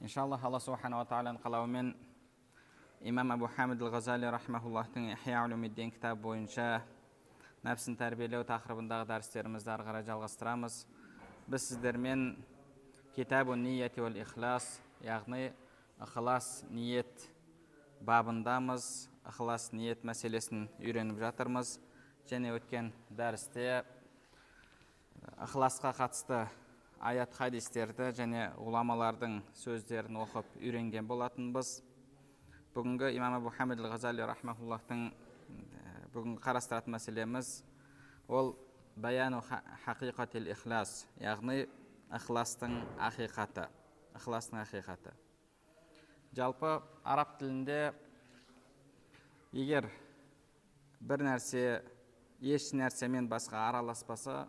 Иншаллах алла субханала тағаланың қалауымен имам абу хамид ал ғазали рахмауллахтың ихя улумиддин кітабы бойынша нәпсін тәрбиелеу тақырыбындағы дәрістерімізді ары қарай жалғастырамыз біз сіздермен китабу ниети уал ихлас яғни ықылас ниет бабындамыз ықылас ниет мәселесін үйреніп жатырмыз және өткен дәрісте ықыласқа қатысты аят хадистерді және ғұламалардың сөздерін оқып үйренген болатынбыз. Бүгінгі имам абу хамид ал ғазали рахмауллахтың бүгінгі қарастыратын мәселеміз ол баяну хақиқатил ихлас яғни ықыластың ақиқаты ықыластың ақиқаты жалпы араб тілінде егер бір нәрсе еш нәрсемен басқа араласпаса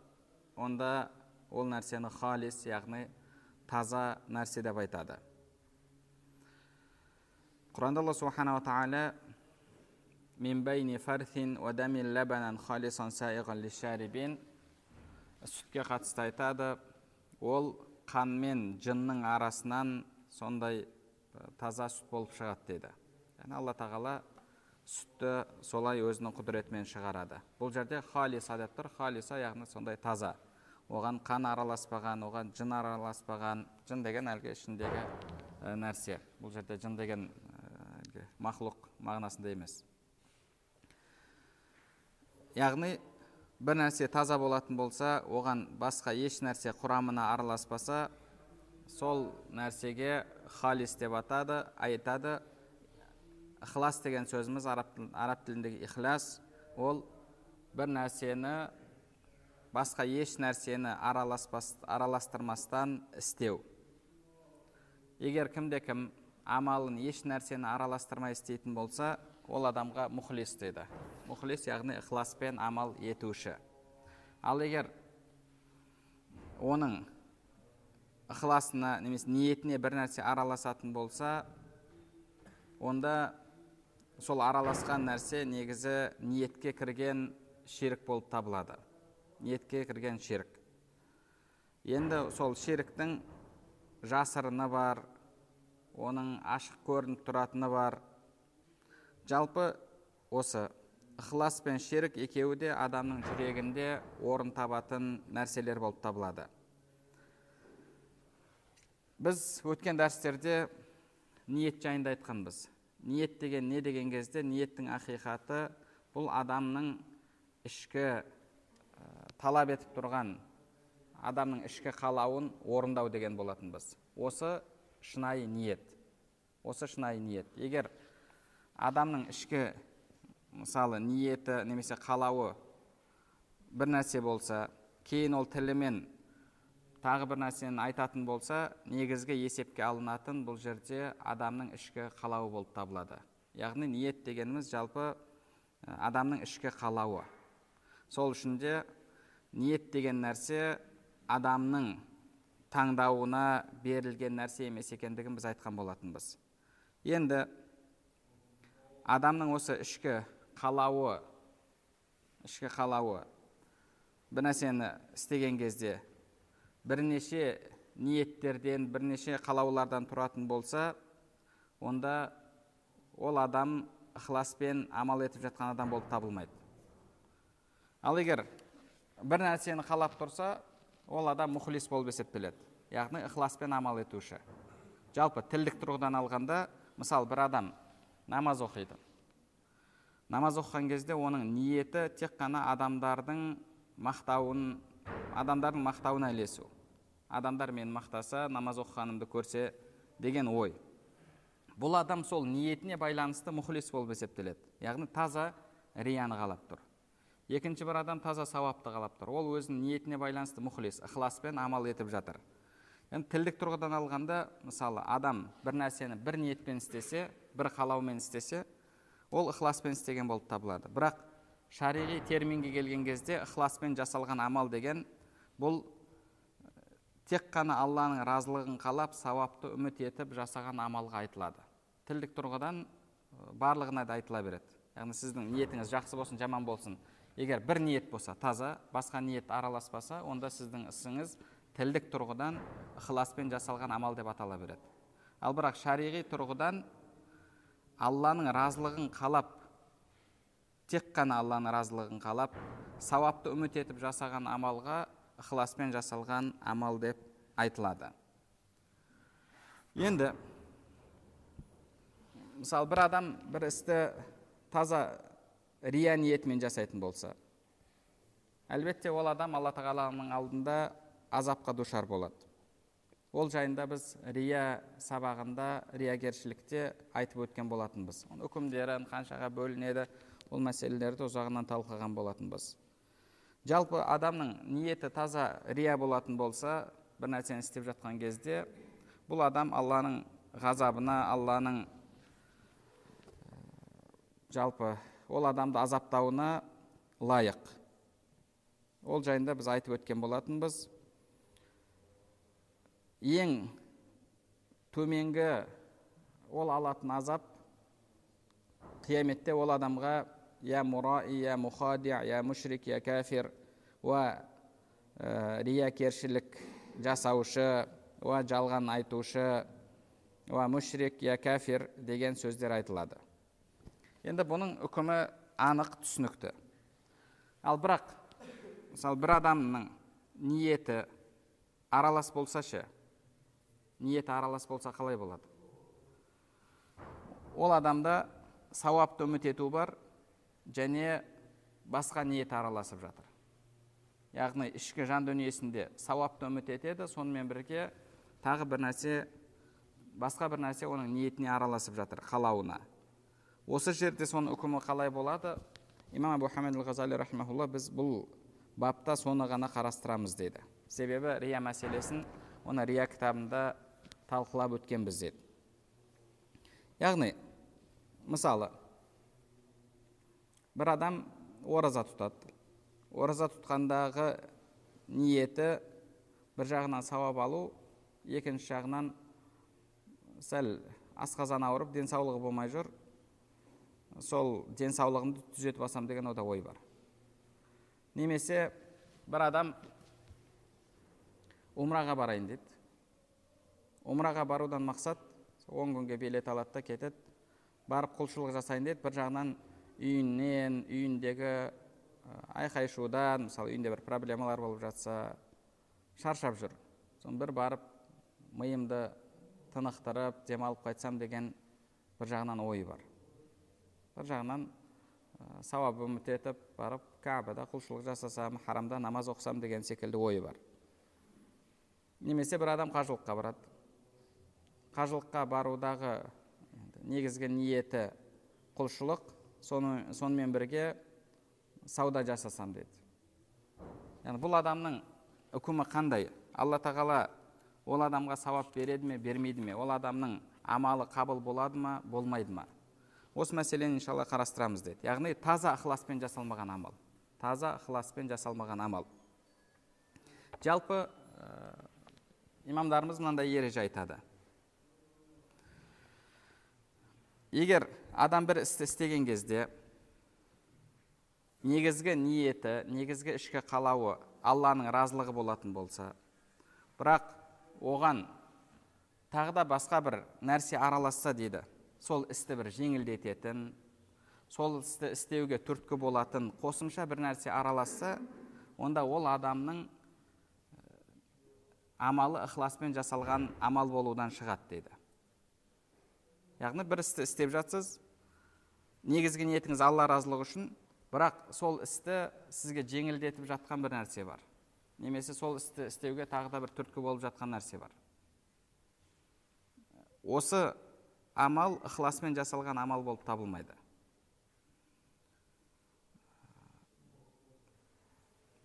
онда ол нәрсені халис яғни таза нәрсе деп айтады. Құранда алла субханала тағала сүтке қатысты айтады. Ол қан мен жынның арасынан сондай таза сүт болып шығады дейді. Яғни алла тағала сүтті солай өзінің құдіретімен шығарады. Бұл жерде халиса деп тұр. Халиса яғни сондай таза. Оған қан араласпаған оған жын араласпаған жын деген әлгі ішіндегі ә, нәрсе. Бұл жерде жын деген ә, мақлұқ мағынасында емес. Яғни бір нәрсе таза болатын болса оған басқа еш нәрсе құрамына араласпаса сол нәрсеге халис деп атады айтады. Ықылас деген сөзіміз араб, араб тіліндегі ихлас ол бір нәрсені басқа еш нәрсені араласпас, араластырмастан істеу. Егер кімде кім амалын еш нәрсені араластырмай істейтін болса ол адамға мұхлис дейді. Мұхлис яғни ықыласпен амал етуші. Ал егер оның ықыласына немесе ниетіне бір нәрсе араласатын болса онда сол араласқан нәрсе негізі ниетке кірген ширк болып табылады. Ниетке кірген ширк енді сол ширктің жасырыны бар оның ашық көрініп тұратыны бар. Жалпы осы ықылас пен ширк екеуі де адамның жүрегінде орын табатын нәрселер болып табылады. Біз өткен дәрістерде ниет жайында айтқанбыз. Ниет деген не деген кезде ниеттің ақиқаты бұл адамның ішкі талап етіп тұрған адамның ішкі қалауын орындау деген болатынбыз осы шынайы ниет. Осы шынайы ниет. Егер адамның ішкі мысалы ниеті немесе қалауы бір нәрсе болса кейін ол тілімен тағы бір нәрсені айтатын болса негізгі есепке алынатын бұл жерде адамның ішкі қалауы болып табылады. Яғни ниет дегеніміз жалпы адамның ішкі қалауы. Сол үшін де ниет деген нәрсе адамның таңдауына берілген нәрсе емес екендігін біз айтқан болатынбыз. Енді адамның осы ішкі қалауы ішкі қалауы бір нәрсені істеген кезде бірнеше ниеттерден бірнеше қалаулардан тұратын болса онда ол адам ықыласпен амал етіп жатқан адам болып табылмайды. Ал егер бір нәрсені қалап тұрса ол адам мұхлис болып есептеледі. Яғни ықыласпен амал етуші. Жалпы тілдік тұрғыдан алғанда мысалы бір адам намаз оқиды. Намаз оқыған кезде оның ниеті тек қана адамдардың мақтауын адамдардың мақтауына ілесу. Адамдар мені мақтаса намаз оқығанымды көрсе деген ой. Бұл адам сол ниетіне байланысты мұхлис болып есептеледі. Яғни таза рияны қалап тұр. Екінші бір адам таза сауапты қалап тұр. Ол өзінің ниетіне байланысты мұхлис ықыласпен амал етіп жатыр. Енді тілдік тұрғыдан алғанда мысалы адам бір нәрсені бір ниетпен істесе бір қалаумен істесе ол ықыласпен істеген болып табылады. Бірақ шариғи терминге келген кезде ықыласпен жасалған амал деген бұл тек қана алланың разылығын қалап сауапты үміт етіп жасаған амалға айтылады. Тілдік тұрғыдан барлығына да айтыла береді. Яғни сіздің ниетіңіз жақсы болсын жаман болсын. Егер бір ниет болса таза басқа ниет араласпаса онда сіздің ісіңіз тілдік тұрғыдан ықыласпен жасалған амал деп атала береді. Ал бірақ шариғи тұрғыдан алланың разылығын қалап тек қана алланың разылығын қалап сауапты үміт етіп жасаған амалға ықыласпен жасалған амал деп айтылады. Енді мысалы бір адам бір істі таза рия ниетімен жасайтын болса. Әлбетте ол адам алла тағаланың алдында азапқа душар болады. Ол жайында біз рия сабағында риягершілікте айтып өткен болатынбыз. Үкімдерін қаншаға бөлінеді ол мәселелерді ұзағынан талқылаған болатынбыз. Жалпы адамның ниеті таза рия болатын болса бір нәрсені істеп жатқан кезде бұл адам алланың ғазабына алланың жалпы ол адамды азаптауына лайық. Ол жайында біз айтып өткен болатынбыз. Ең төменгі ол алатын азап қияметте ол адамға я мураи я мухади я мушрик я кәфир уа ә, риякершілік жасаушы уа жалған айтушы уа мушрик я кәфир деген сөздер айтылады. Енді бұның үкімі анық түсінікті ал бірақ мысалы бір адамның ниеті аралас болса ше ниеті аралас болса қалай болады ол адамда сауапты үміт ету бар және басқа ниет араласып жатыр яғни ішкі жан дүниесінде сауапты үміт етеді сонымен бірге тағы бір нәрсе басқа бір нәрсе оның ниетіне араласып жатыр қалауына осы жерде соның үкімі қалай болады? Имам абу хамид ал ғазали рахмаулла біз бұл бапта соны ғана қарастырамыз дейді себебі рия мәселесін оны рия кітабында талқылап өткенбіз деді. Яғни мысалы бір адам ораза тұтады. Ораза тұтқандағы ниеті бір жағынан сауап алу екінші жағынан сәл асқазан ауырып денсаулығы болмай жүр. Сол денсаулығымды түзетіп алсам деген ода ой бар. Немесе бір адам умраға барайын дейді умраға барудан мақсат он күнге билет алады да кетеді. Барып құлшылық жасайын деді. Бір жағынан үйінен үйіндегі айқай шудан мысалы үйінде бір проблемалар болып жатса шаршап жүр. Соны бір барып миымды тынықтырып демалып қайтсам деген бір жағынан ой бар. Бір жағынан ә, сауап үміт етіп барып кәбада құлшылық жасасам харамда намаз оқысам деген секілді ойы бар. Немесе бір адам қажылыққа барады. Қажылыққа барудағы негізгі ниеті құлшылық соны, сонымен бірге сауда жасасам деді яғни бұл адамның үкімі қандай? Алла тағала ол адамға сауап береді ме бермейді ме? Ол адамның амалы қабыл болады ма болмайды ма? Осы мәселені иншалла қарастырамыз деді. Яғни таза ықыласпен жасалмаған амал. Таза ықыласпен жасалмаған амал. Жалпы ә, имамдарымыз мынандай ереже айтады. Егер адам бір істі істеген кезде негізгі ниеті негізгі ішкі қалауы алланың разылығы болатын болса бірақ оған тағы да басқа бір нәрсе араласса дейді сол істі бір жеңілдететін сол істі істеуге түрткі болатын қосымша бір нәрсе араласса онда ол адамның амалы ықыласпен жасалған амал болудан шығады дейді. Яғни бір істі істеп жатсыз негізгі ниетіңіз алла разылығы үшін бірақ сол істі сізге жеңілдетіп жатқан бір нәрсе бар. Немесе сол істі істеуге тағы да бір түрткі болып жатқан нәрсе бар. Осы амал ықыласпен жасалған амал болып табылмайды.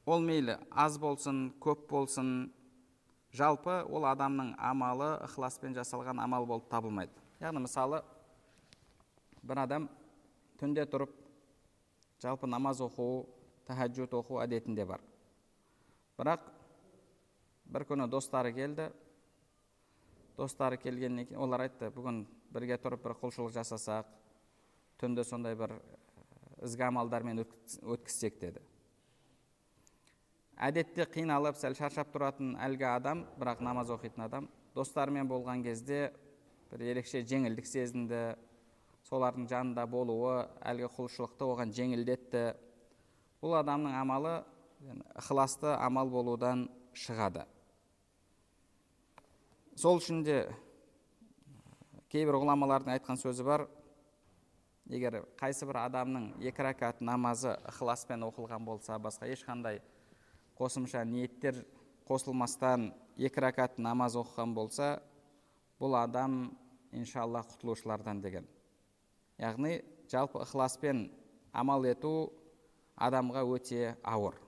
Ол мейлі аз болсын көп болсын жалпы ол адамның амалы ықыласпен жасалған амал болып табылмайды. Яғни мысалы бір адам түнде тұрып жалпы намаз оқу тахаджуд оқу әдетінде бар. Бірақ бір күні достары келді. Достары келгеннен кейін олар айтты бүгін бірге тұрып бір құлшылық жасасақ түнді сондай бір ізгі амалдармен өткізсек деді. Әдетте қиналып сәл шаршап тұратын әлгі адам бірақ намаз оқитын адам достарымен болған кезде бір ерекше жеңілдік сезінді солардың жанында болуы әлгі құлшылықты оған жеңілдетті. Бұл адамның амалы ықыласты амал болудан шығады. Сол үшін де кейбір ғұламалардың айтқан сөзі бар. Егер қайсы бір адамның екі рәкат намазы ықыласпен оқылған болса басқа ешқандай қосымша ниеттер қосылмастан екі рәкат намаз оқыған болса бұл адам иншалла құтылушылардан деген. Яғни жалпы ықыласпен амал ету адамға өте ауыр.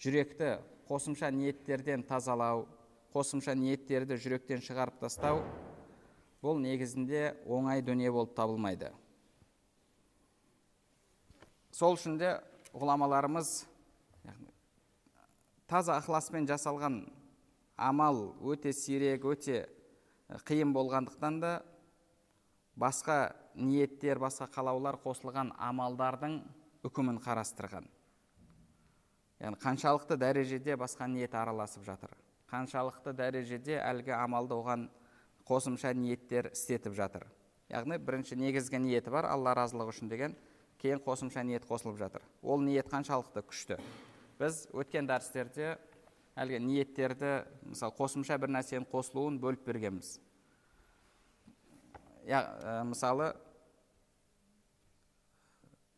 Жүректі қосымша ниеттерден тазалау қосымша ниеттерді жүректен шығарып тастау бұл негізінде оңай дүние болып табылмайды. Сол үшін де ғұламаларымыз таза ықыласпен жасалған амал өте сирек өте қиын болғандықтан да басқа ниеттер басқа қалаулар қосылған амалдардың үкімін қарастырған. Яғни қаншалықты дәрежеде басқа ниет араласып жатыр? Қаншалықты дәрежеде әлгі амалды оған қосымша ниеттер істетіп жатыр. Яғни бірінші негізгі ниеті бар алла разылығы үшін деген кейін қосымша ниет қосылып жатыр. Ол ниет қаншалықты күшті? Біз өткен дәрістерде әлгі ниеттерді мысалы қосымша бір нәрсенің қосылуын бөліп бергенбіз. Я, ә, мысалы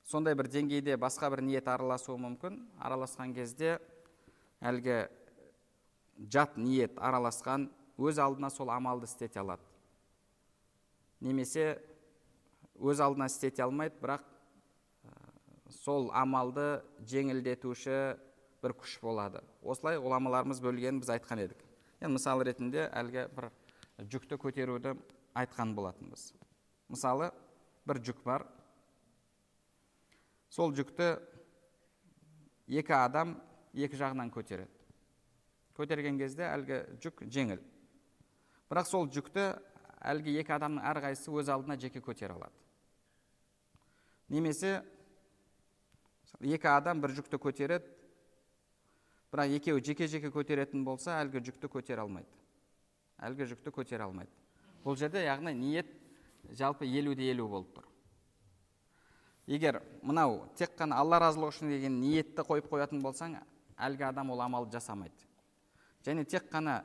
сондай бір деңгейде басқа бір ниет араласуы мүмкін. Араласқан кезде әлгі жат ниет араласқан өз алдына сол амалды істете алады. Немесе өз алдына істете алмайды бірақ сол амалды жеңілдетуші бір күш болады. Осылай ғұламаларымыз бөлгенін біз айтқан едік. Енді мысал ретінде әлгі бір жүкті көтеруді айтқан болатынбыз. Мысалы бір жүк бар. Сол жүкті екі адам екі жағынан көтереді. Көтерген кезде әлгі жүк жеңіл. Бірақ сол жүкті әлгі екі адамның әрқайсысы өз алдына жеке көтере алады. Немесе екі адам бір жүкті көтереді бірақ екеуі жеке жеке көтеретін болса әлгі жүкті көтере алмайды. Әлгі жүкті көтере алмайды. Бұл жерде яғни ниет жалпы елу де елу болып тұр. Егер мынау тек қана алла разылығы үшін деген ниетті қойып қоятын болсаң әлгі адам ол амалды жасамайды. Және тек қана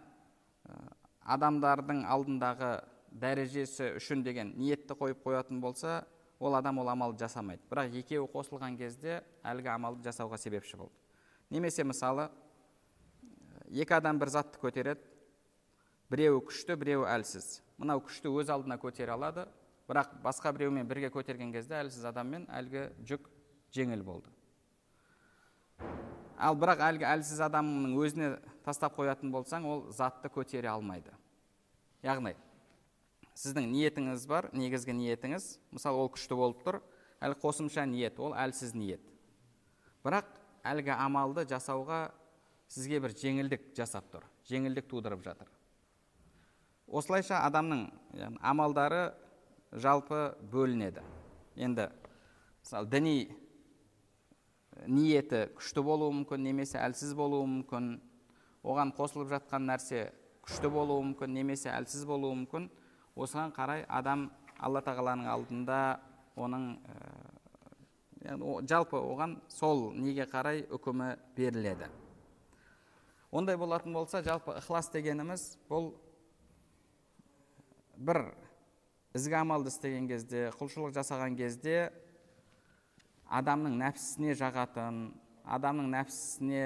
адамдардың алдындағы дәрежесі үшін деген ниетті қойып қоятын болса ол адам ол амалды жасамайды. Бірақ екеуі қосылған кезде әлгі амалды жасауға себепші болды. Немесе мысалы екі адам бір затты көтереді біреуі күшті біреуі әлсіз. Мынау күшті өз алдына көтере алады бірақ басқа біреумен бірге көтерген кезде әлсіз адаммен әлгі жүк жеңіл болды. Ал бірақ әлгі әлсіз адамның өзіне тастап қоятын болсаң ол затты көтере алмайды. Яғни сіздің ниетіңіз бар негізгі ниетіңіз мысалы ол күшті болып тұр әлі қосымша ниет ол әлсіз ниет. Бірақ әлгі амалды жасауға сізге бір жеңілдік жасап тұр жеңілдік тудырып жатыр. Осылайша адамның амалдары жалпы бөлінеді. Енді мысалы діни ниеті күшті болуы мүмкін немесе әлсіз болуы мүмкін оған қосылып жатқан нәрсе күшті болуы мүмкін немесе әлсіз болуы мүмкін. Осыған қарай адам алла тағаланың алдында оның ә, жалпы оған сол неге қарай үкімі беріледі. Ондай болатын болса жалпы ықылас дегеніміз бұл бір ізгі амалды істеген кезде құлшылық жасаған кезде адамның нәпсісіне жағатын адамның нәпсісіне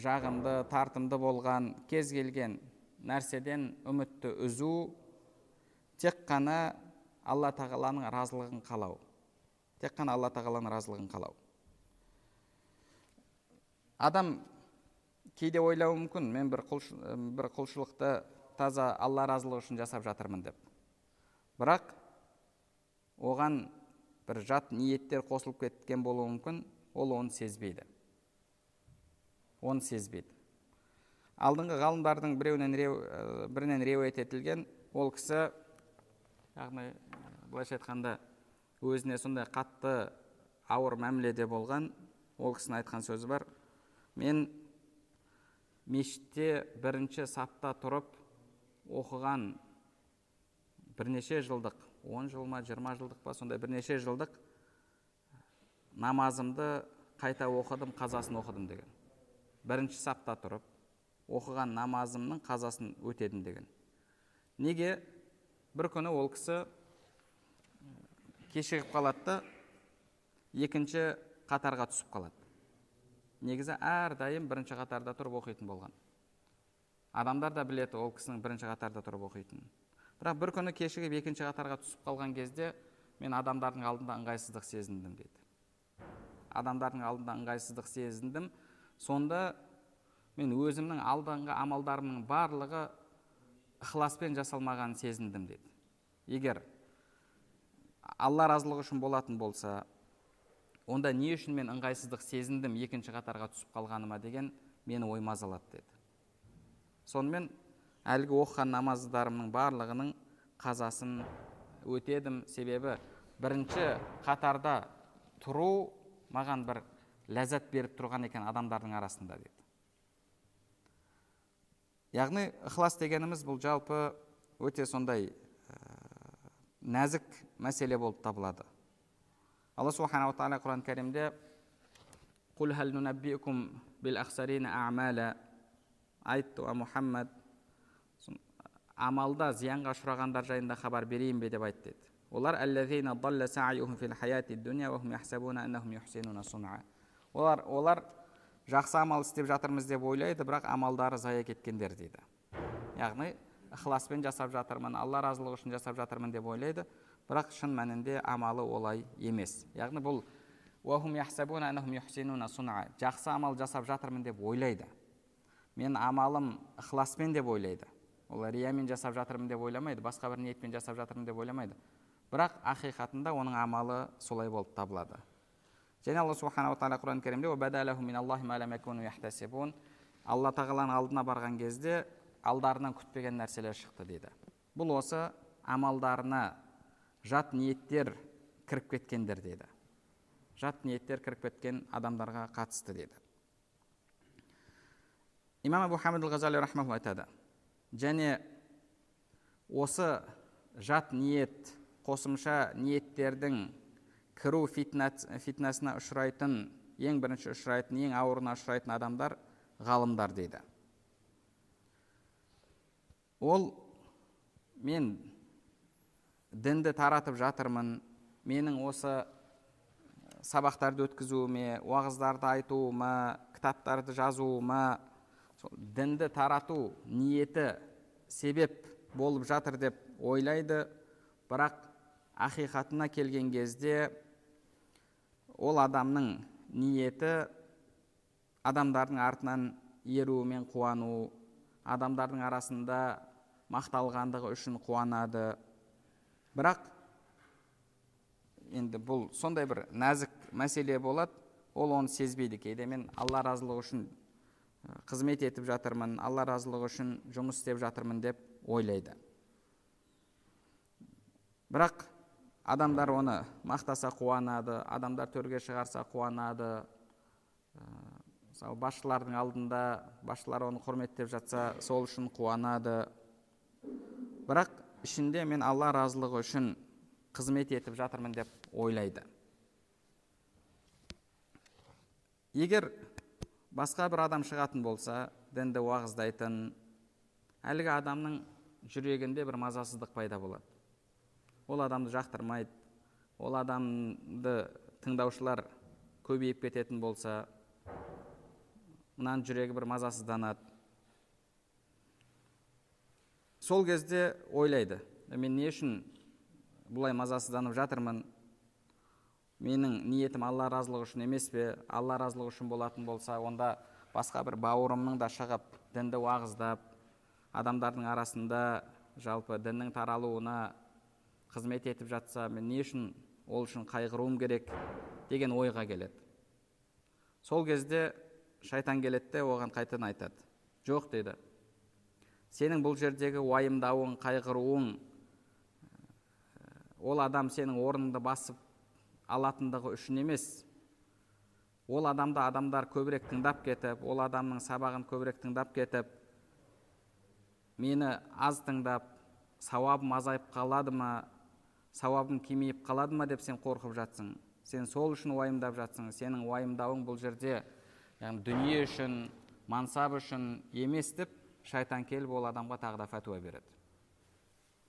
жағымды тартымды болған кез келген нәрседен үмітті үзу тек қана алла тағаланың разылығын қалау. Тек қана алла тағаланың разылығын қалау. Адам кейде ойлауы мүмкін мен бір, бір құлшылықты таза алла разылығы үшін жасап жатырмын деп. Бірақ оған бір жат ниеттер қосылып кеткен болуы мүмкін ол оны сезбейді. Оны сезбейді. Алдыңғы ғалымдардың біреуінен реу, бірінен риуаят етілген ол кісі яғни былайша айтқанда өзіне сондай қатты ауыр мәміледе болған ол кісінің айтқан сөзі бар. Мен мешітте бірінші сапта тұрып оқыған бірнеше жылдық он жыл ма жиырма жылдық па сондай бірнеше жылдық намазымды қайта оқыдым қазасын оқыдым деген. Бірінші сапта тұрып оқыған намазымның қазасын өтедім деген. Неге? Бір күні ол кісі кешігіп қалады да екінші қатарға түсіп қалады. Негізі әрдайым бірінші қатарда тұрып оқитын болған. Адамдар да біледі ол кісінің бірінші қатарда тұрып оқитынын. Бірақ бір күні кешігіп екінші қатарға түсіп қалған кезде мен адамдардың алдында ыңғайсыздық сезіндім дейді. Адамдардың алдында ыңғайсыздық сезіндім сонда мен өзімнің алдыңғы амалдарымның барлығы ықыласпен жасалмағанын сезіндім дейді егер алла разылығы үшін болатын болса онда не үшін мен ыңғайсыздық сезіндім екінші қатарға түсіп қалғаныма деген мені ой мазалады деді. Сонымен әлгі оқыған намаздарымның барлығының қазасын өтедім. Себебі бірінші қатарда тұру маған бір ләззат беріп тұрған екен адамдардың арасында деді яғни ықылас дегеніміз бұл жалпы өте сондай нәзік мәселе болып табылады. Алла субханала тағала құран кәрімде бил айтты мұхаммад амалда зиянға ұшырағандар жайында хабар берейін бе? деп айт деді. Олар олар олар жақсы амал істеп жатырмыз деп ойлайды бірақ амалдары зая кеткендер дейді. Яғни ықыласпен жасап жатырмын алла разылығы үшін жасап жатырмын деп ойлайды бірақ шын мәнінде амалы олай емес. Яғни бұл жақсы амал жасап жатырмын деп ойлайды. Мен амалым ықыласпен деп ойлайды. Ол риямен жасап жатырмын деп ойламайды басқа бір ниетпен жасап жатырмын деп ойламайды. Бірақ ақиқатында оның амалы солай болып табылады. Және алла субханала тағала құран кәрімде алла тағаланың алдына барған кезде алдарынан күтпеген нәрселер шықты дейді. Бұл осы амалдарына жат ниеттер кіріп кеткендер деді жат ниеттер кіріп кеткен адамдарға қатысты деді имам абу хамид ғазали айтады. Және осы жат ниет қосымша ниеттердің кіру фитнасына ұшырайтын ең бірінші ұшырайтын ең ауырына ұшырайтын адамдар ғалымдар дейді. Ол мен дінді таратып жатырмын менің осы сабақтарды өткізуіме уағыздарды айтуыма кітаптарды жазуыма дінді тарату ниеті себеп болып жатыр деп ойлайды. Бірақ ақиқатына келген кезде ол адамның ниеті адамдардың артынан еру мен қуану адамдардың арасында мақталғандығы үшін қуанады. Бірақ енді бұл сондай бір нәзік мәселе болады. Ол оны сезбейді кейде. Мен алла разылығы үшін қызмет етіп жатырмын алла разылығы үшін жұмыс істеп жатырмын деп ойлайды. Бірақ адамдар оны мақтаса қуанады адамдар төрге шығарса қуанады. Мысалы басшылардың алдында басшылар оны құрметтеп жатса сол үшін қуанады. Бірақ ішінде мен алла разылығы үшін қызмет етіп жатырмын деп ойлайды. Егер басқа бір адам шығатын болса дінді уағыздайтын әлгі адамның жүрегінде бір мазасыздық пайда болады. Ол адамды жақтырмайды. Ол адамды тыңдаушылар көбейіп кететін болса мынаның жүрегі бір мазасызданады. Сол кезде ойлайды мен не үшін бұлай мазасызданып жатырмын? Менің ниетім алла разылығы үшін емес пе? Алла разылығы үшін болатын болса онда басқа бір бауырымның да шығып дінді уағыздап адамдардың арасында жалпы діннің таралуына қызмет етіп жатса мен не үшін ол үшін қайғыруым керек деген ойға келеді. Сол кезде шайтан келеді де оған қайтадан айтады. Жоқ дейді сенің бұл жердегі уайымдауың қайғыруың ол адам сенің орныңды басып алатындығы үшін емес. Ол адамды адамдар көбірек тыңдап кетіп ол адамның сабағын көбірек тыңдап кетіп мені аз тыңдап сауабым азайып қалады ма сауабым кемейіп қалады ма деп сен қорқып жатсың. Сен сол үшін уайымдап жатсың. Сенің уайымдауың бұл жерде яғни дүние үшін мансап үшін емес деп шайтан келіп ол адамға тағы да фәтуа береді.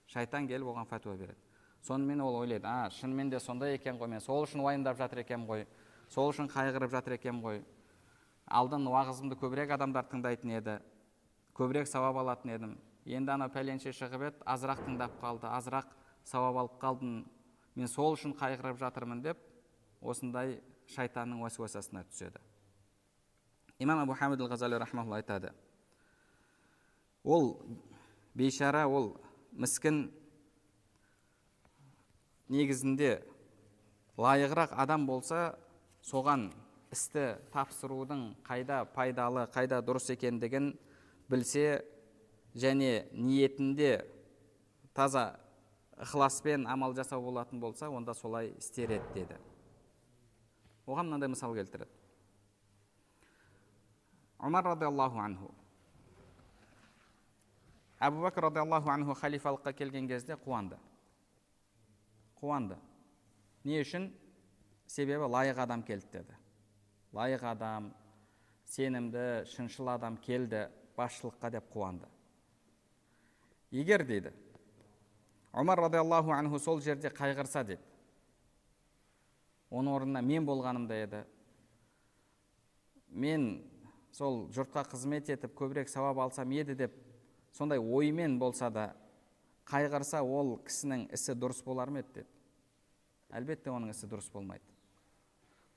Шайтан келіп оған фәтуа береді. Сонымен ол ойлайды а шынымен де сондай екен ғой мен сол үшін уайымдап жатыр екенмін ғой сол үшін қайғырып жатыр екенмін ғой. Алдын уағызымды көбірек адамдар тыңдайтын еді көбірек сауап алатын едім. Енді анау пәленше шығып еді азырақ тыңдап қалды азырақ сауап алып қалдым мен сол үшін қайғырып жатырмын деп осындай шайтанның уәсуасасына түседі. Имам абу хамид ал ғазали айтады. Ол бейшара ол міскін негізінде лайығырақ адам болса соған істі тапсырудың қайда пайдалы қайда дұрыс екендігін білсе және ниетінде таза ықыласпен амал жасау болатын болса онда солай істер еді деді. Оған мынандай мысал келтіреді. Омар радиаллаху анху. Әбу бәкір радиаллаху анху халифалыққа келген кезде қуанды. Қуанды. Не үшін? Себебі лайық адам келді деді. Лайық адам сенімді шыншыл адам келді басшылыққа деп қуанды. Егер дейді омар радиаллаху анху сол жерде қайғырса дейді оның орнына мен болғанымда еді. Мен сол жұртқа қызмет етіп көбірек сауап алсам еді деп сондай оймен болса да қайғырса ол кісінің ісі дұрыс болар ма еді деді. Әлбетте оның ісі дұрыс болмайды.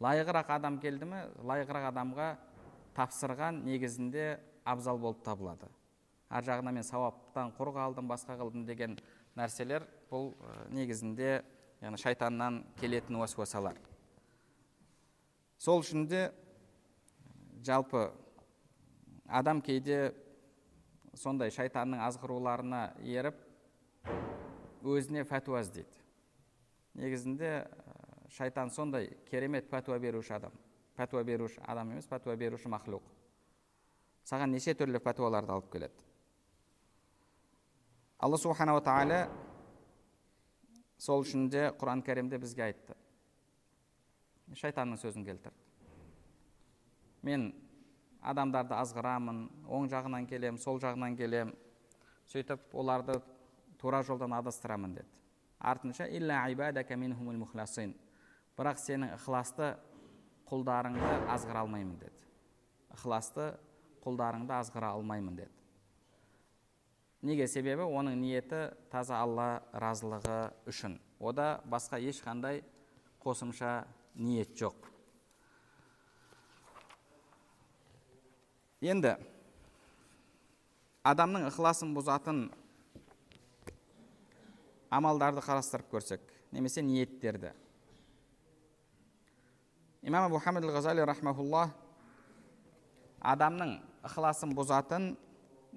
Лайығырақ адам келді ме лайығырақ адамға тапсырған негізінде абзал болып табылады. Ар жағынан мен сауаптан құр қалдым басқа қылдым деген нәрселер бұл негізінде яғни шайтаннан келетін уәсуасалар сол үшін де жалпы адам кейде сондай шайтанның азғыруларына еріп өзіне фәтуа іздейді. Негізінде шайтан сондай керемет пәтуа беруші адам. Пәтуа беруші адам емес пәтуа беруші мақлуқ саған неше түрлі пәтуаларды алып келеді? Алла субханала тағала сол үшін де құран кәрімде бізге айтты. Шайтанның сөзін келтірді. Мен адамдарды азғырамын оң жағынан келем, сол жағынан келем, сөйтіп оларды тура жолдан адастырамын деді. Артынша бірақ сенің ықыласты құлдарыңды азғыра алмаймын деді. Ықыласты құлдарыңды азғыра алмаймын деді. Неге? Себебі оның ниеті таза алла разылығы үшін. Ода басқа ешқандай қосымша ниет жоқ. Енді адамның ықыласын бұзатын амалдарды қарастырып көрсек немесе ниеттерді. Имам абу хамид ғазали рахмаулла адамның ықыласын бұзатын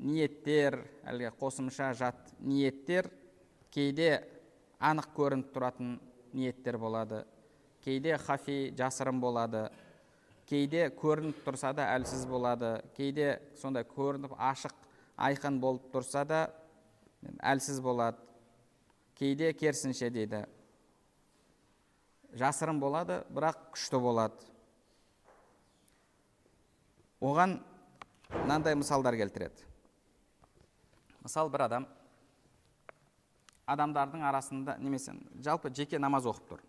ниеттер әлгі қосымша жат ниеттер кейде анық көрініп тұратын ниеттер болады кейде хафи жасырын болады кейде көрініп тұрса да әлсіз болады кейде сондай көрініп ашық айқын болып тұрса да әлсіз болады кейде керісінше дейді. Жасырын болады бірақ күшті болады. Оған мынандай мысалдар келтіреді. Мысал бір адам адамдардың арасында немесе жалпы жеке намаз оқып тұр.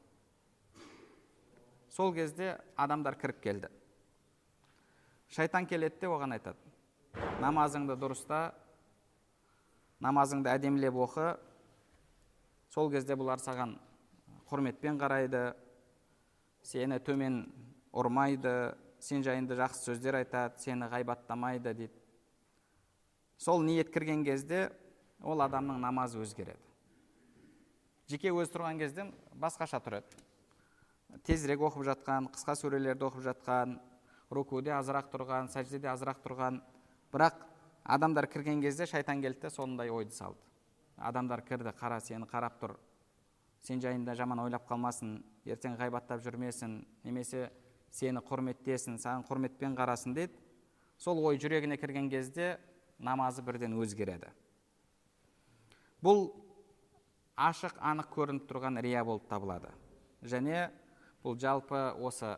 Сол кезде адамдар кіріп келді. Шайтан келеді де оған айтады. Намазыңды дұрыста намазыңды әдемілеп оқы. Сол кезде бұлар саған құрметпен қарайды сені төмен ұрмайды сен жайында жақсы сөздер айтады сені ғайбаттамайды дейді. Сол ниет кірген кезде ол адамның намазы өзгереді. Жеке өзі тұрған кезде басқаша тұрады. Тезірек оқып жатқан қысқа сүрелерді оқып жатқан рукуде азырақ тұрған сәждеде азырақ тұрған. Бірақ адамдар кірген кезде шайтан келді де сондай ойды салды. Адамдар кірді қара сені қарап тұр. Сен жайында жаман ойлап қалмасын. Ертең ғайбаттап жүрмесін. Немесе сені құрметтесін саған құрметпен қарасын деді сол ой жүрегіне кірген кезде намазы бірден өзгереді. Бұл ашық анық көрініп тұрған рия болып табылады. Және бұл жалпы осы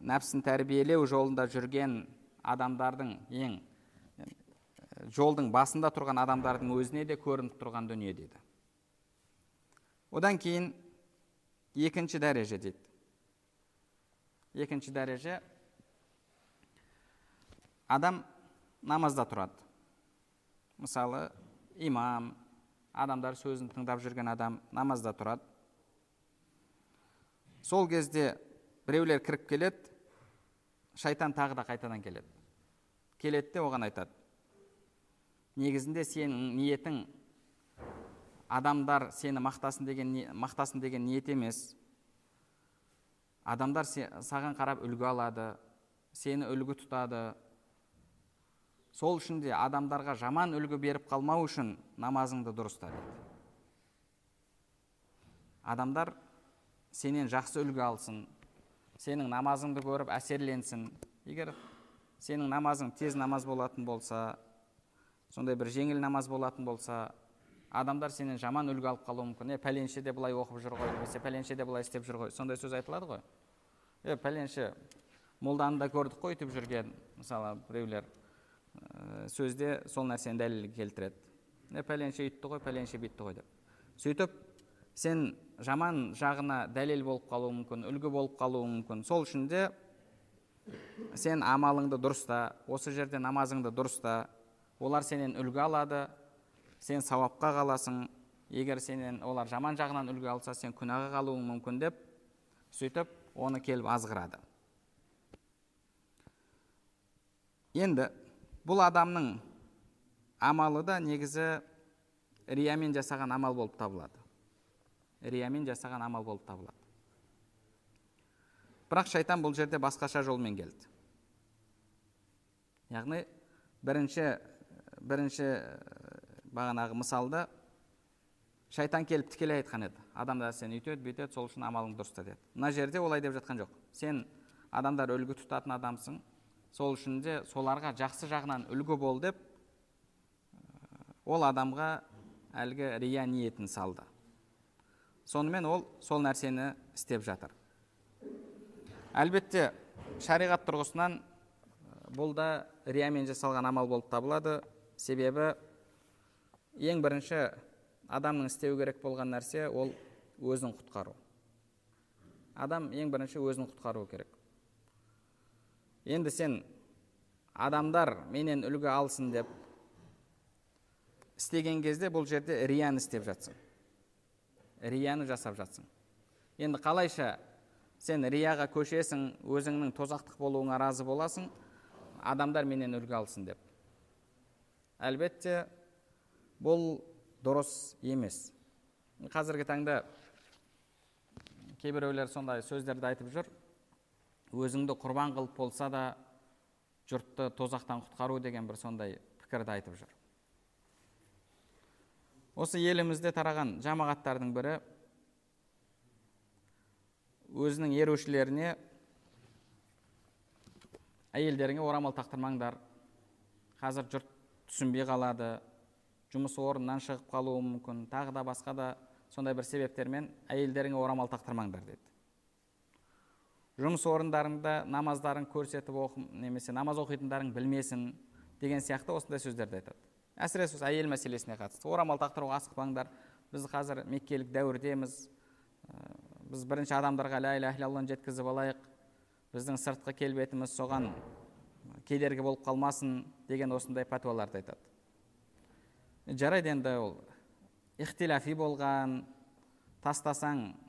нәпсін тәрбиелеу жолында жүрген адамдардың ең жолдың басында тұрған адамдардың өзіне де көрініп тұрған дүние дейді. Одан кейін екінші дәреже дейді. Екінші дәреже адам намазда тұрады. Мысалы имам адамдар сөзін тыңдап жүрген адам намазда тұрады. Сол кезде біреулер кіріп келеді шайтан тағы да қайтадан келеді. Келеді де оған айтады. Негізінде сенің ниетің адамдар сені мақтасын деген мақтасын деген ниет емес. Адамдар саған қарап үлгі алады сені үлгі тұтады. Сол үшін де адамдарға жаман үлгі беріп қалмау үшін намазыңды дұрыста дейді. Адамдар сенен жақсы үлгі алсын сенің намазыңды көріп әсерленсін. Егер сенің намазың тез намаз болатын болса сондай бір жеңіл намаз болатын болса адамдар сенен жаман үлгі алып қалуы мүмкін. Е пәленше де былай оқып жүр ғой немесе пәленше де былай істеп жүр ғой. Сондай сөз айтылады ғой. Е пәленше молданы да көрдік қой өйтіп жүрген мысалы біреулер. Сөзде сол нәрсені дәлел келтіреді пәленше үйтті ғой пәленше бүйтті ғой деп сөйтіп сен жаман жағына дәлел болып қалуы мүмкін үлгі болып қалуы мүмкін сол үшін де сен амалыңды дұрыста осы жерде намазыңды дұрыста олар сенен үлгі алады сен сауапқа қаласың. Егер сенен олар жаман жағынан үлгі алса сен күнәға қалуың мүмкін деп сөйтіп оны келіп азғырады. Енді бұл адамның амалы да негізі риямен жасаған амал болып табылады. Риямен жасаған амал болып табылады. Бірақ шайтан бұл жерде басқаша жолмен келді. Яғни бірінші бірінші бағанағы мысалда шайтан келіп тікелей айтқан еді. Адамдар сен үйтеді бүйтеді сол үшін амалың дұрыста деді. Мына жерде олай деп жатқан жоқ. Сен адамдар үлгі тұтатын адамсың сол үшін де соларға жақсы жағынан үлгі бол деп ол адамға әлгі рия ниетін салды. Сонымен ол сол нәрсені істеп жатыр. Әлбетте шариғат тұрғысынан бұл да риямен жасалған амал болып табылады. Себебі ең бірінші адамның істеу керек болған нәрсе ол өзін құтқару. Адам ең бірінші өзін құтқару керек. Енді сен адамдар менен үлгі алсын деп істеген кезде бұл жерде рияны істеп жатсың. Рияны жасап жатсың. Енді қалайша сен рияға көшесің өзіңнің тозақтық болуыңа разы боласың адамдар менен үлгі алсын деп. Әлбетте бұл дұрыс емес. Қазіргі таңда кейбіреулер сондай сөздерді айтып жүр. Өзіңді құрбан қылып болса да жұртты тозақтан құтқару деген бір сондай пікірді айтып жүр. Осы елімізде тараған жамағаттардың бірі өзінің ерушілеріне әйелдеріңе орамал тақтырмаңдар. Қазір жұрт түсінбей қалады жұмыс орнынан шығып қалуы мүмкін тағы да басқа да сондай бір себептермен әйелдеріңе орамал тақтырмаңдар деді. Жұмыс орындарыңда намаздарың көрсетіп оқы немесе намаз оқитындарың білмесін деген сияқты осындай сөздерді айтады. Әсіресе осы әйел мәселесіне қатысты. Орамал тақтыруға асықпаңдар. Біз қазір меккелік дәуірдеміз. Біз бірінші адамдарға ля иляха иллалланы жеткізіп алайық. Біздің сыртқы келбетіміз соған кедергі болып қалмасын деген осындай пәтуаларды айтады. Жарайды енді ол. Ихтиляфи болған тастасаң ә,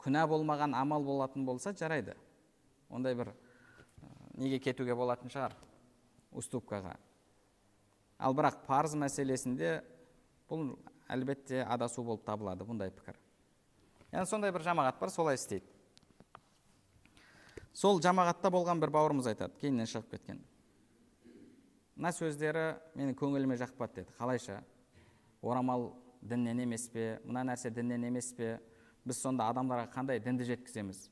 күнә болмаған амал болатын болса жарайды. Ондай бір неге кетуге болатын шығар уступкаға. Ал бірақ парыз мәселесінде бұл әлбетте адасу болып табылады бұндай пікір. Яғни сондай бір жамағат бар солай істейді. Сол жамағатта болған бір бауырымыз айтады кейіннен шығып кеткен. Мына сөздері менің көңіліме жақпады деді. Қалайша? Орамал діннен емес пе? Мына нәрсе діннен емес пе? Біз сонда адамдарға қандай дінді жеткіземіз?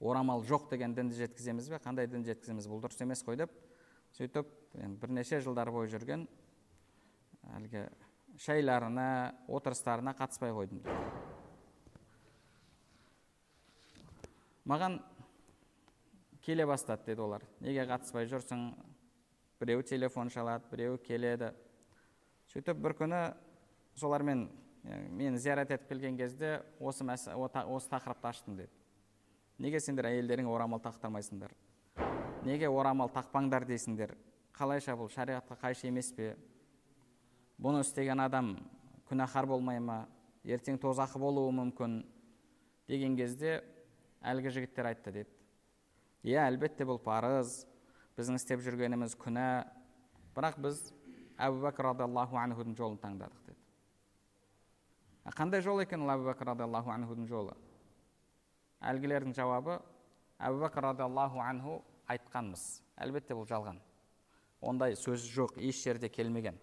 Орамал жоқ деген дінді жеткіземіз бе? Қандай дінді жеткіземіз? Бұл дұрыс емес қой деп сөйтіп бірнеше жылдар бойы жүрген әлгі шайларына отырыстарына қатыспай қойдым маған келе бастады деді олар. Неге қатыспай жүрсің? Біреу телефон шалады біреу келеді. Сөйтіп бір күні солармен мені зиярат етіп келген кезде осы, осы тақырыпты аштым деді. Неге сендер әйелдеріңе орамал тақтырмайсыңдар? Неге орамал тақпаңдар дейсіңдер? Қалайша бұл? Шариғатқа қайшы емес пе? Бұны істеген адам күнәһар болмай ма? Ертең тозақы болуы мүмкін? Деген кезде әлгі жігіттер айтты деді. Иә әлбетте бұл парыз. Біздің істеп жүргеніміз күнә. Бірақ біз әбу бәкір радиаллаху анхудың жолын таңдадық қандай жол екен ол әбу бәкір радиаллаху анхудың жолы? Әлгілердің жауабы әбу бәкір радиаллаху анху айтқанмыз әлбетте бұл жалған. Ондай сөз жоқ еш жерде келмеген.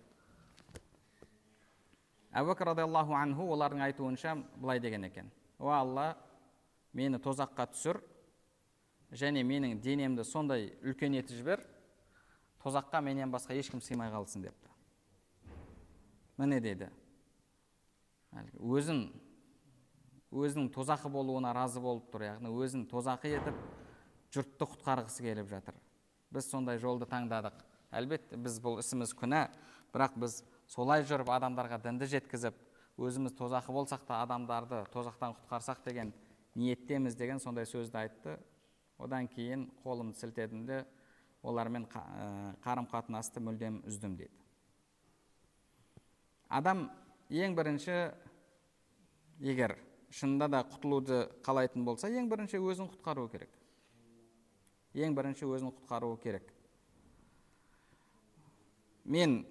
Әбу бәкір радиаллаху анху олардың айтуынша былай деген екен. О алла мені тозаққа түсір және менің денемді сондай үлкен етіп жібер тозаққа менен басқа ешкім сыймай қалсын депті. Міне деді өзін өзінің тозақы болуына разы болып тұр яғни өзін тозақы етіп жұртты құтқарғысы келіп жатыр. Біз сондай жолды таңдадық. Әлбетте біз бұл ісіміз күнә бірақ біз солай жүріп адамдарға дінді жеткізіп өзіміз тозақы болсақ та адамдарды тозақтан құтқарсақ деген ниеттеміз деген сондай сөзді айтты. Одан кейін қолымды сілтедім де олармен қарым қатынасты мүлдем үздім дейді адам ең бірінші егер шынында да құтылуды қалайтын болса ең бірінші өзін құтқару керек. Ең бірінші өзін құтқаруы керек. Мен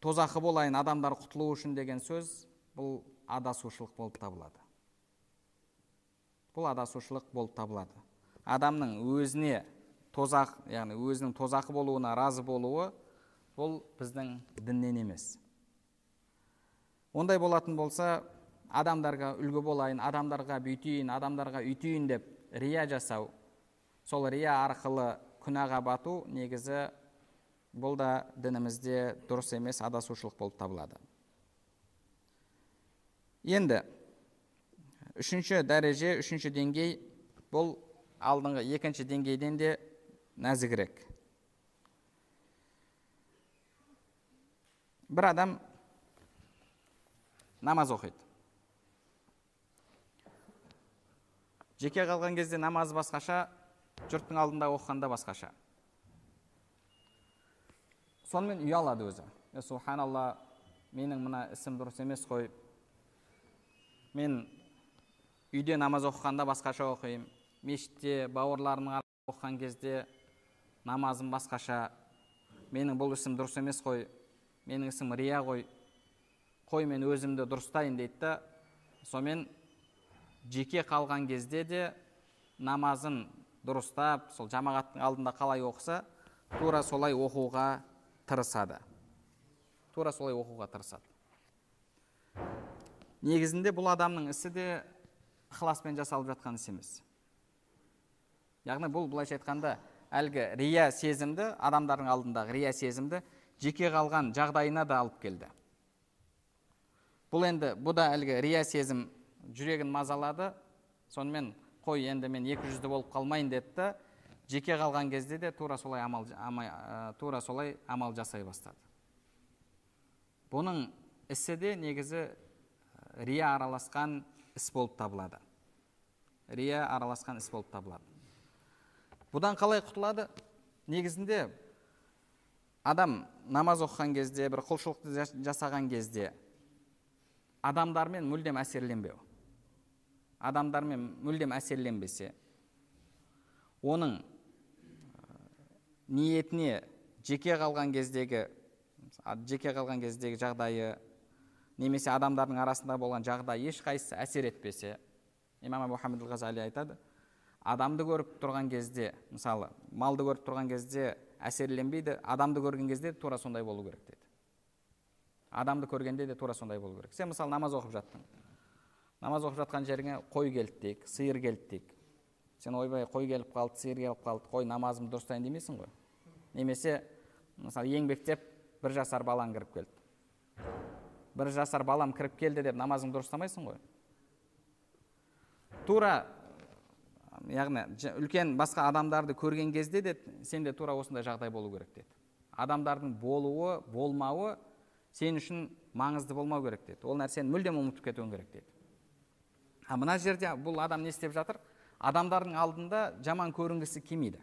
тозақы болайын адамдар құтылу үшін деген сөз бұл адасушылық болып табылады. Бұл адасушылық болып табылады. Адамның өзіне тозақ яғни өзінің тозақы болуына разы болуы бұл біздің діннен емес. Ондай болатын болса адамдарға үлгі болайын адамдарға бүйтейін адамдарға үйтейін деп рия жасау. Сол рия арқылы күнәға бату негізі бұл да дінімізде дұрыс емес адасушылық болып табылады. Енді үшінші дәреже үшінші деңгей бұл алдыңғы екінші деңгейден де нәзігірек. Бір адам намаз оқиды жеке қалған кезде намаз басқаша жұрттың алдында оқығанда басқаша. Сонымен ұялады өзі. Субханалла менің мына ісім дұрыс емес қой. Мен үйде намаз оқығанда басқаша оқимын. Мешітте бауырларымның оқыған кезде намазым басқаша. Менің бұл ісім дұрыс емес қой. Менің ісім рия ғой қой мен өзімді дұрыстайын дейді да. Сонымен жеке қалған кезде де намазын дұрыстап сол жамағаттың алдында қалай оқыса тура солай оқуға тырысады. Тура солай оқуға тырысады. Негізінде бұл адамның ісі де ықыласпен жасалып жатқан іс емес. Яғни бұл былайша айтқанда әлгі рия сезімді адамдардың алдындағы рия сезімді жеке қалған жағдайына да алып келді. Бұл енді бұл да әлгі рия сезім жүрегін мазалады. Сонымен қой енді мен екі жүзді болып қалмайын деді жеке қалған кезде де тура солай амал, тура солай амал жасай бастады. Бұның ісі де негізі рия араласқан іс болып табылады. Рия араласқан іс болып табылады. Бұдан қалай құтылады? Негізінде адам намаз оқыған кезде бір құлшылықты жасаған кезде адамдармен мүлдем әсерленбеу. Адамдармен мүлдем әсерленбесе оның ниетіне жеке қалған кездегі жеке қалған кездегі жағдайы немесе адамдардың арасында болған жағдай ешқайсысы әсер етпесе имам хамид ғазали айтады адамды көріп тұрған кезде мысалы малды көріп тұрған кезде әсерленбейді адамды көрген кезде тура сондай болу керек дейді адамды көргенде де тура сондай болу керек. Сен мысалы намаз оқып жаттың. Намаз оқып жатқан жеріңе қой келді дейік сиыр келді дейік сен ойбай қой келіп қалды сиыр келіп қалды қой намазымды дұрыстайын демейсің ғой. Немесе мысалы еңбектеп бір жасар балаң кіріп келді. бір жасар балам кіріп келді деп намазыңды дұрыстамайсың ғой. Тура яғни үлкен басқа адамдарды көрген кезде де сенде тура осындай жағдай болу керек деді. Адамдардың болуы болмауы сен үшін маңызды болмау керек деді. Ол нәрсені мүлдем ұмытып кетуің керек деді. А мына жерде бұл адам не істеп жатыр? Адамдардың алдында жаман көрінгісі келмейді.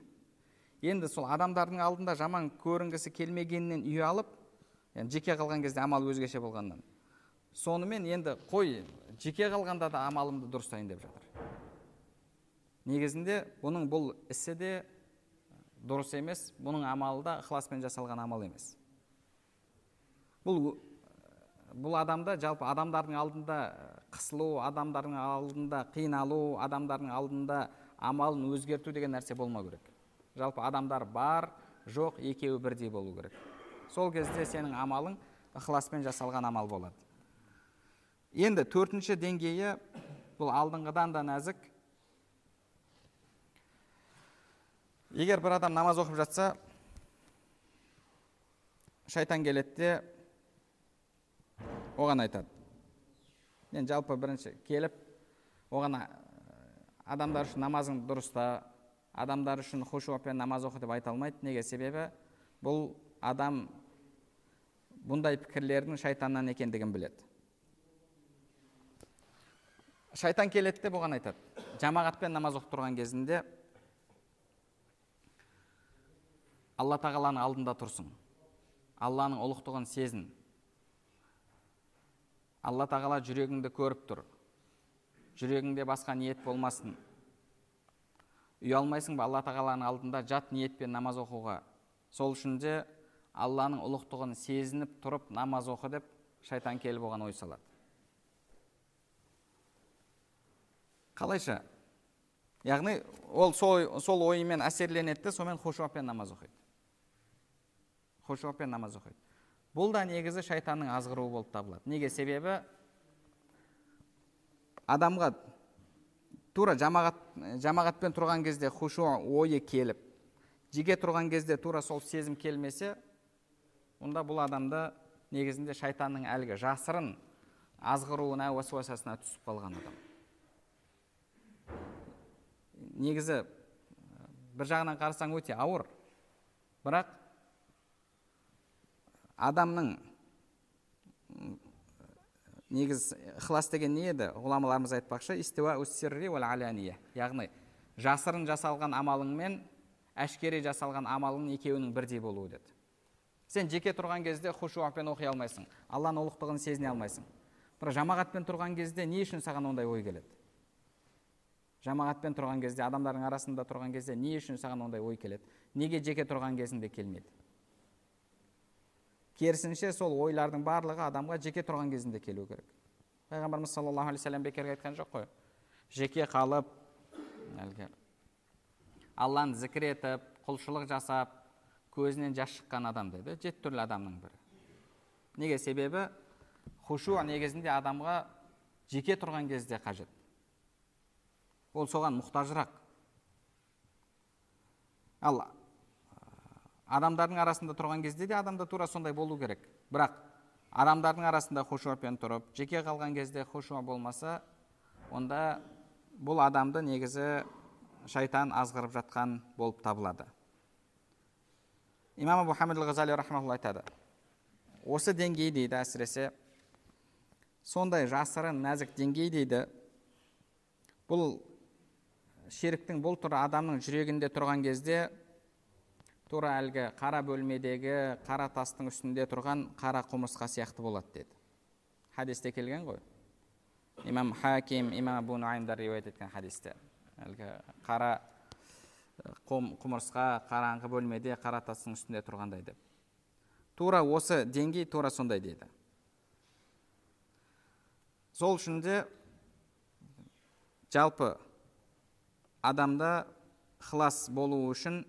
Енді сол адамдардың алдында жаман көрінгісі келмегенінен ұялып yani жеке қалған кезде амал өзгеше болғаннан. Сонымен енді қой жеке қалғанда да амалымды дұрыстайын деп жатыр. Негізінде бұның бұл ісі де дұрыс емес бұның амалы да ықыласпен жасалған амал емес. Бұл бұл адамда жалпы адамдардың алдында қысылу адамдардың алдында қиналу адамдардың алдында амалын өзгерту деген нәрсе болмау керек. Жалпы адамдар бар жоқ екеуі бірдей болу керек. Сол кезде сенің амалың ықыласпен жасалған амал болады. Енді төртінші деңгейі бұл алдыңғыдан да нәзік. Егер бір адам намаз оқып жатса шайтан келеді де оған айтады. Енді жалпы бірінші келіп оған адамдар үшін намазыңды дұрыста адамдар үшін хушуапен намаз оқы деп айта алмайды. Неге? Себебі бұл адам бұндай пікірлердің шайтаннан екендігін біледі. Шайтан келеді де бұған айтады. Жамағатпен намаз оқып тұрған кезінде алла тағаланың алдында тұрсың алланың ұлықтығын сезін. Алла тағала жүрегіңді көріп тұр. Жүрегіңде басқа ниет болмасын. Ұялмайсың ба алла тағаланың алдында жат ниетпен намаз оқуға? Сол үшін де алланың ұлықтығын сезініп тұрып намаз оқы деп шайтан келіп оған ой салады. Қалайша? Яғни ол сол, сол ойымен әсерленеді де сонымен хушуаппен намаз оқиды. Хушуаппен намаз оқиды. Бұл да негізі шайтанның азғыруы болып табылады. Неге? Себебі адамға тура жамағат жамағатпен тұрған кезде хушу ойы келіп жеке тұрған кезде тура сол сезім келмесе онда бұл адамда негізінде шайтанның әлгі жасырын азғыруына уәсуасасына түсіп қалған адам. Негізі бір жағынан қарасаң өте ауыр. Бірақ адамның негіз ықылас деген не еді? Ғұламаларымыз айтпақшы яғни жасырын жасалған амалың мен әшкере жасалған амалың екеуінің бірдей болуы деді. Сен жеке тұрған кезде хушуапен оқи алмайсың алланың ұлықтығын сезіне алмайсың. Бірақ жамағатпен тұрған кезде не үшін саған ондай ой келеді? Жамағатпен тұрған кезде адамдардың арасында тұрған кезде не үшін саған ондай ой келеді? Неге жеке тұрған кезіңде келмейді керісінше сол ойлардың барлығы адамға жеке тұрған кезінде келу керек. Пайғамбарымыз саллаллаху алейхи вассалам бекерге айтқан жоқ қой. Жеке қалып әлгі алланы зікір етіп құлшылық жасап көзінен жас шыққан адам деді. Жеті түрлі адамның бірі. Неге? Себебі хушу негізінде адамға жеке тұрған кезде қажет. Ол соған мұқтажырақ. Ал адамдардың арасында тұрған кезде де адамда тура сондай болу керек. Бірақ адамдардың арасында хушуапен тұрып жеке қалған кезде хушуа болмаса онда бұл адамды негізі шайтан азғырып жатқан болып табылады. Имам абу айтады. Осы деңгей дейді әсіресе сондай жасырын нәзік деңгей дейді. Бұл шеріктің бұл түрі адамның жүрегінде тұрған кезде тура әлгі қара бөлмедегі қара тастың үстінде тұрған қара құмырсқа сияқты болады деді. Хадисте келген ғой. Имам хаким имам абу нуаймдар риуаят еткен хадисте. Әлгі қара құмырсқа қараңғы бөлмеде қара тастың үстінде тұрғандай деп. Тура осы деңгей тура сондай дейді сол үшін де жалпы адамда ықылас болу үшін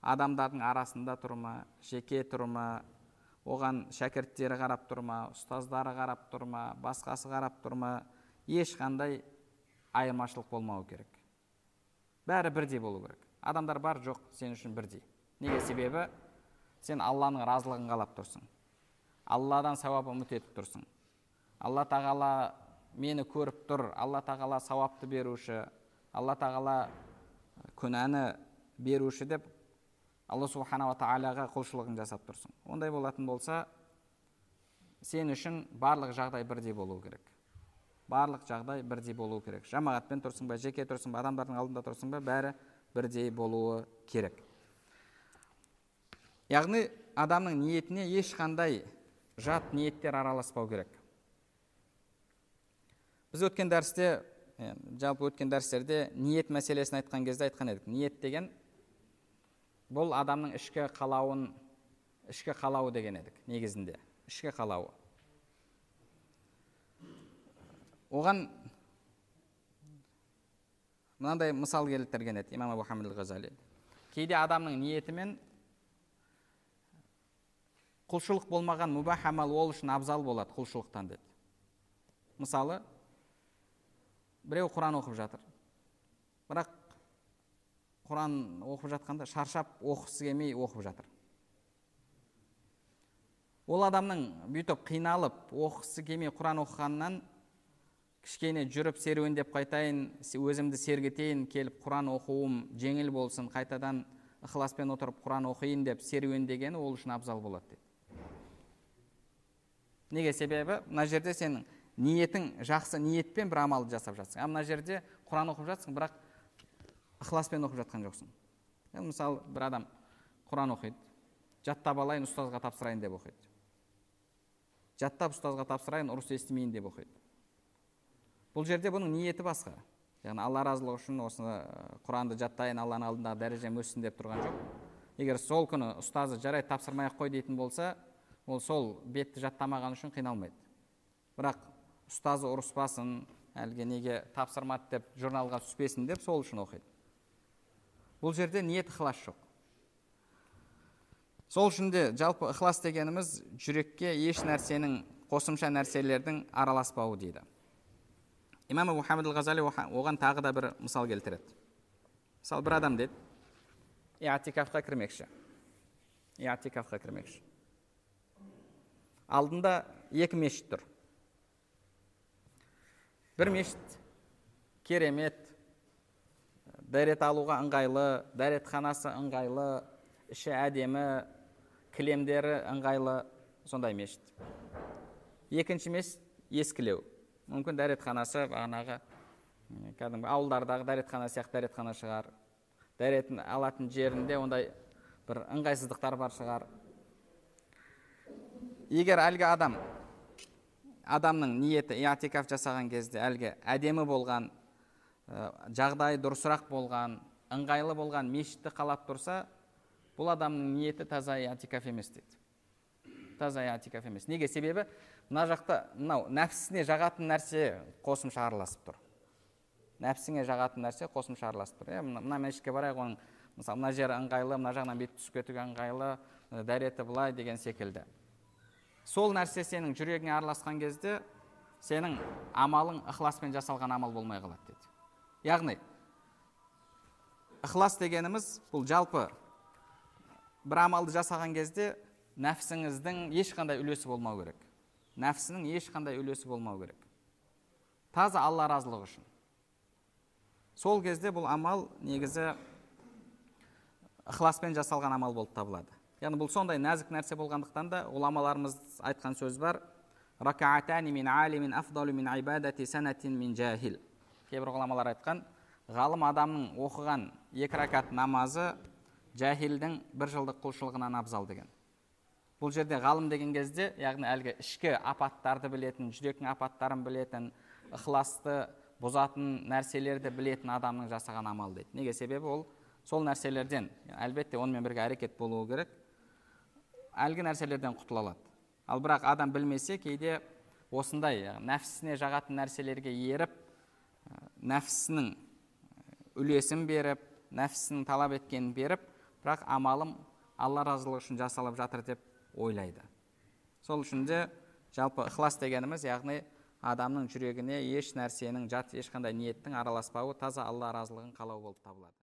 адамдардың арасында тұр ма жеке тұр ма оған шәкірттері қарап тұр ма ұстаздары қарап тұр ма басқасы қарап тұр ма ешқандай айырмашылық болмауы керек. Бәрі бірдей болу керек. Адамдар бар жоқ сен үшін бірдей. Неге? Себебі сен алланың разылығын қалап тұрсың. Алладан сауап үміт етіп тұрсың. Алла тағала мені көріп тұр. Алла тағала сауапты беруші. Алла тағала күнәні беруші деп алла субханала тағалаға құлшылығын жасап тұрсың ондай болатын болса сен үшін барлық жағдай бірдей болу керек. Барлық жағдай бірдей болу керек. Жамағатпен тұрсың ба жеке тұрсың ба адамдардың алдында тұрсың ба бәрі бірдей болуы керек. Яғни адамның ниетіне ешқандай жат ниеттер араласпау керек. Біз өткен дәрісте жалпы өткен дәрістерде ниет мәселесін айтқан кезде айтқан едік. Ниет деген бұл адамның ішкі қалауын ішкі қалауы деген едік негізінде. Ішкі қалауы. Оған мынандай мысал келтірген еді имам абу хамид ғазали кейде адамның ниетімен құлшылық болмаған мүбах амал ол үшін абзал болады құлшылықтан деді. Мысалы біреу құран оқып жатыр. Бірақ құран оқып жатқанда шаршап оқығысы келмей оқып жатыр. Ол адамның бүйтіп қиналып оқығысы келмей құран оқығаннан кішкене жүріп серуендеп қайтайын өзімді сергітейін келіп құран оқуым жеңіл болсын қайтадан ықыласпен отырып құран оқиын деп серуендегені ол үшін абзал болады дейді неге? Себебі мына жерде сенің ниетің жақсы ниетпен бір амалды жасап жатсың. Ал мына жерде құран оқып жатсың бірақ ықыласпен оқып жатқан жоқсың. Мысалы бір адам құран оқиды жаттап алайын ұстазға тапсырайын деп оқиды. Жаттап ұстазға тапсырайын ұрыс естімейін деп оқиды. Бұл жерде бұның ниеті басқа. Яғни алла разылығы үшін осы құранды жаттайын алланың алдындағы дәрежем өссін деп тұрған жоқ. Егер сол күні ұстазы жарайды тапсырмай ақ қой дейтін болса ол сол бетті жаттамаған үшін қиналмайды. Бірақ ұстазы ұрыспасын әлгі неге тапсырмады деп журналға түспесін деп сол үшін оқиды. Бұл жерде ниет ықылас жоқ. Сол үшін де жалпы ықылас дегеніміз жүрекке еш нәрсенің қосымша нәрселердің араласпауы дейді. Имам хамид ғазали оған тағы да бір мысал келтіреді. Мысалы бір адам деді. Иатикафқа кірмекші иатикафқа кірмекші алдында екі мешіт тұр. Бір мешіт керемет дәрет алуға ыңғайлы дәретханасы ыңғайлы іші әдемі кілемдері ыңғайлы. Сондай мешіт. Екінші мешіт ескілеу. Мүмкін дәретханасы бағанағы кәдімгі ауылдардағы дәретхана сияқты дәретхана шығар. Дәретін алатын жерінде ондай бір ыңғайсыздықтар бар шығар. Егер әлгі адам адамның ниеті иатикаф жасаған кезде әлгі әдемі болған жағдай дұрысырақ болған ыңғайлы болған мешітті қалап тұрса бұл адамның ниеті таза атикаф емес дейді. Таза атикаф емес. Неге? Себебі мына жақта мынау нәпсісіне жағатын нәрсе қосымша араласып тұр. Нәпсіңе жағатын нәрсе қосымша араласып тұр. Иә мына мешітке барайық оның мысалы мына жері ыңғайлы мына жағынан бет түсіп кетуге ыңғайлы дәреті былай деген секілді. Сол нәрсе сенің жүрегіңе араласқан кезде сенің амалың ықыласпен жасалған амал болмай қалады дейді. Яғни ықылас дегеніміз бұл жалпы бір амалды жасаған кезде нәпсіңіздің ешқандай үлесі болмау керек. Нәпсінің ешқандай үлесі болмау керек. Таза алла разылығы үшін. Сол кезде бұл амал негізі ықыласпен жасалған амал болып табылады. Яғни бұл сондай нәзік нәрсе болғандықтан да ғұламаларымыз айтқан сөз бар. Кейбір ғұламалар айтқан ғалым адамның оқыған екі ракат намазы жәһилдің бір жылдық құлшылығынан абзал деген. Бұл жерде ғалым деген кезде яғни әлгі ішкі апаттарды білетін жүректің апаттарын білетін ықыласты бұзатын нәрселерді білетін адамның жасаған амалы дейді. Неге себебі ол? Сол нәрселерден әлбетте онымен бірге әрекет болуы керек. Әлгі нәрселерден құтыла алады. Ал бірақ адам білмесе кейде осындай нәпсісіне жағатын нәрселерге еріп нәпсісінің үлесін беріп нәпсісінің талап еткенін беріп бірақ амалым алла разылығы үшін жасалып жатыр деп ойлайды. Сол үшін де жалпы ықылас дегеніміз яғни адамның жүрегіне еш нәрсенің жат ешқандай ниеттің араласпауы таза алла разылығын қалау болып табылады.